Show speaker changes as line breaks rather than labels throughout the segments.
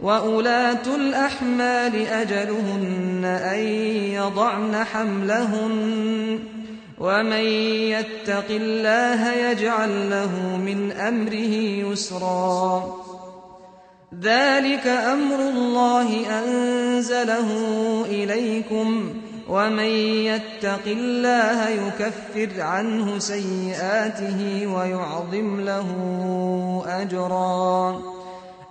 وأولاة الأحمال أجلهن أن يضعن حملهن ومن يتق الله يجعل له من أمره يسرا ذلك أمر الله أنزله إليكم ومن يتق الله يكفر عنه سيئاته ويعظم له أجرا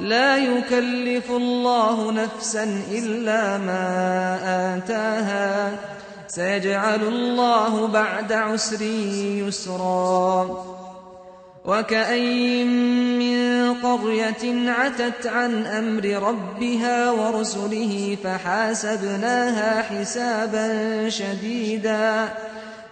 لا يكلف الله نفسا إلا ما آتاها. سيجعل الله بعد عسر يسرا. وكأين من قرية عتت عن أمر ربها ورسله فحاسبناها حسابا شديدا.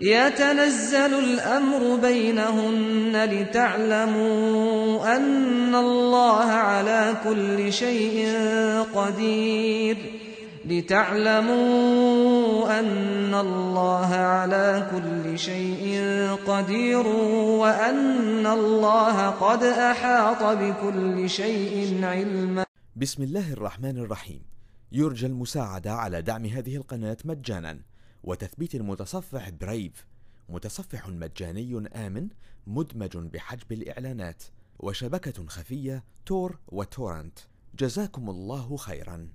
يتنزل الأمر بينهن لتعلموا أن الله على كل شيء قدير. لتعلموا أن الله على كل شيء قدير وأن الله قد أحاط بكل شيء علما.
بسم الله الرحمن الرحيم. يرجى المساعدة على دعم هذه القناة مجانا. وتثبيت المتصفح برايف متصفح مجاني آمن مدمج بحجب الإعلانات وشبكة خفية تور وتورنت. جزاكم الله خيرا.